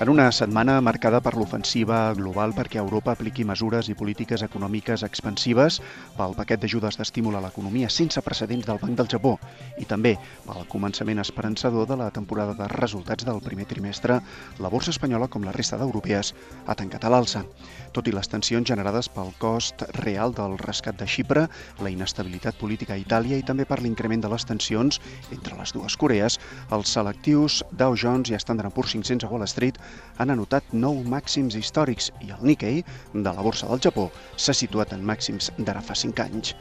En una setmana marcada per l'ofensiva global perquè Europa apliqui mesures i polítiques econòmiques expansives pel paquet d'ajudes d'estímul a l'economia sense precedents del Banc del Japó i també pel començament esperançador de la temporada de resultats del primer trimestre, la borsa espanyola, com la resta d'europees, ha tancat a l'alça. Tot i les tensions generades pel cost real del rescat de Xipre, la inestabilitat política a Itàlia i també per l'increment de les tensions entre les dues Corees, els selectius Dow Jones i Standard Poor's 500 a Wall Street han anotat nou màxims històrics i el Nikkei, de la borsa del Japó, s'ha situat en màxims d'ara fa 5 anys.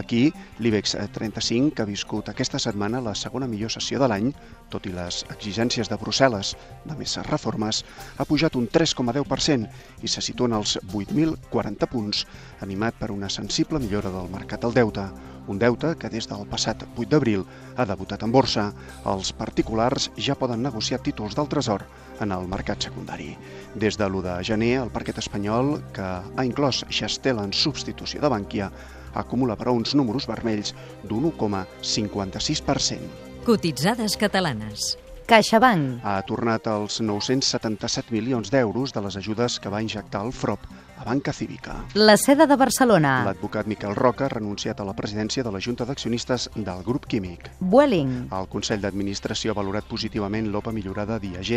Aquí, l'IBEX 35, que ha viscut aquesta setmana la segona millor sessió de l'any, tot i les exigències de Brussel·les de més reformes, ha pujat un 3,10% i se situa en els 8.040 punts, animat per una sensible millora del mercat del deute, un deute que des del passat 8 d'abril ha debutat en borsa. Els particulars ja poden negociar títols del Tresor en el mercat secundari. Des de l'1 de gener, el parquet espanyol, que ha inclòs Xastel en substitució de Bànquia, acumula però uns números vermells d'un 1,56%. Cotitzades catalanes. CaixaBank ha tornat els 977 milions d'euros de les ajudes que va injectar el FROP a Banca Cívica. La seda de Barcelona. L'advocat Miquel Roca ha renunciat a la presidència de la Junta d'Accionistes del grup químic. Vueling. El Consell d'Administració ha valorat positivament l'OPA millorada d'IAG,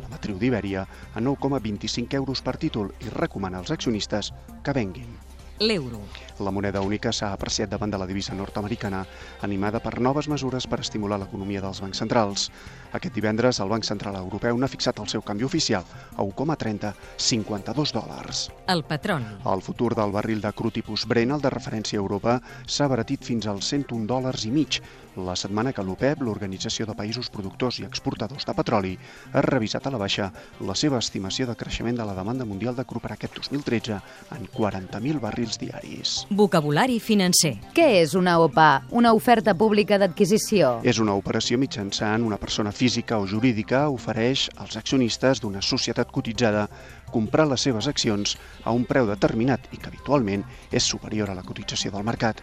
la matriu d'Iberia, a 9,25 euros per títol i recomana als accionistes que venguin l'euro. La moneda única s'ha apreciat davant de la divisa nord-americana, animada per noves mesures per estimular l'economia dels bancs centrals. Aquest divendres, el Banc Central Europeu n'ha fixat el seu canvi oficial a 1,3052 dòlars. El patron. El futur del barril de cru tipus Brent, el de referència a Europa, s'ha abaratit fins als 101 dòlars i mig, la setmana que l'OPEP, l'Organització de Països Productors i Exportadors de Petroli, ha revisat a la baixa la seva estimació de creixement de la demanda mundial de cru per aquest 2013 en 40.000 barrils diaris. Vocabulari financer. Què és una OPA? Una oferta pública d'adquisició? És una operació mitjançant una persona física o jurídica ofereix als accionistes d'una societat cotitzada comprar les seves accions a un preu determinat i que habitualment és superior a la cotització del mercat.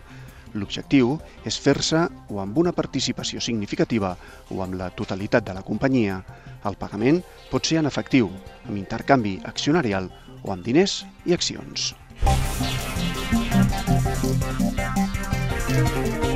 L'objectiu és fer-se o amb una participació significativa o amb la totalitat de la companyia. El pagament pot ser en efectiu, amb intercanvi accionarial o amb diners i accions. You.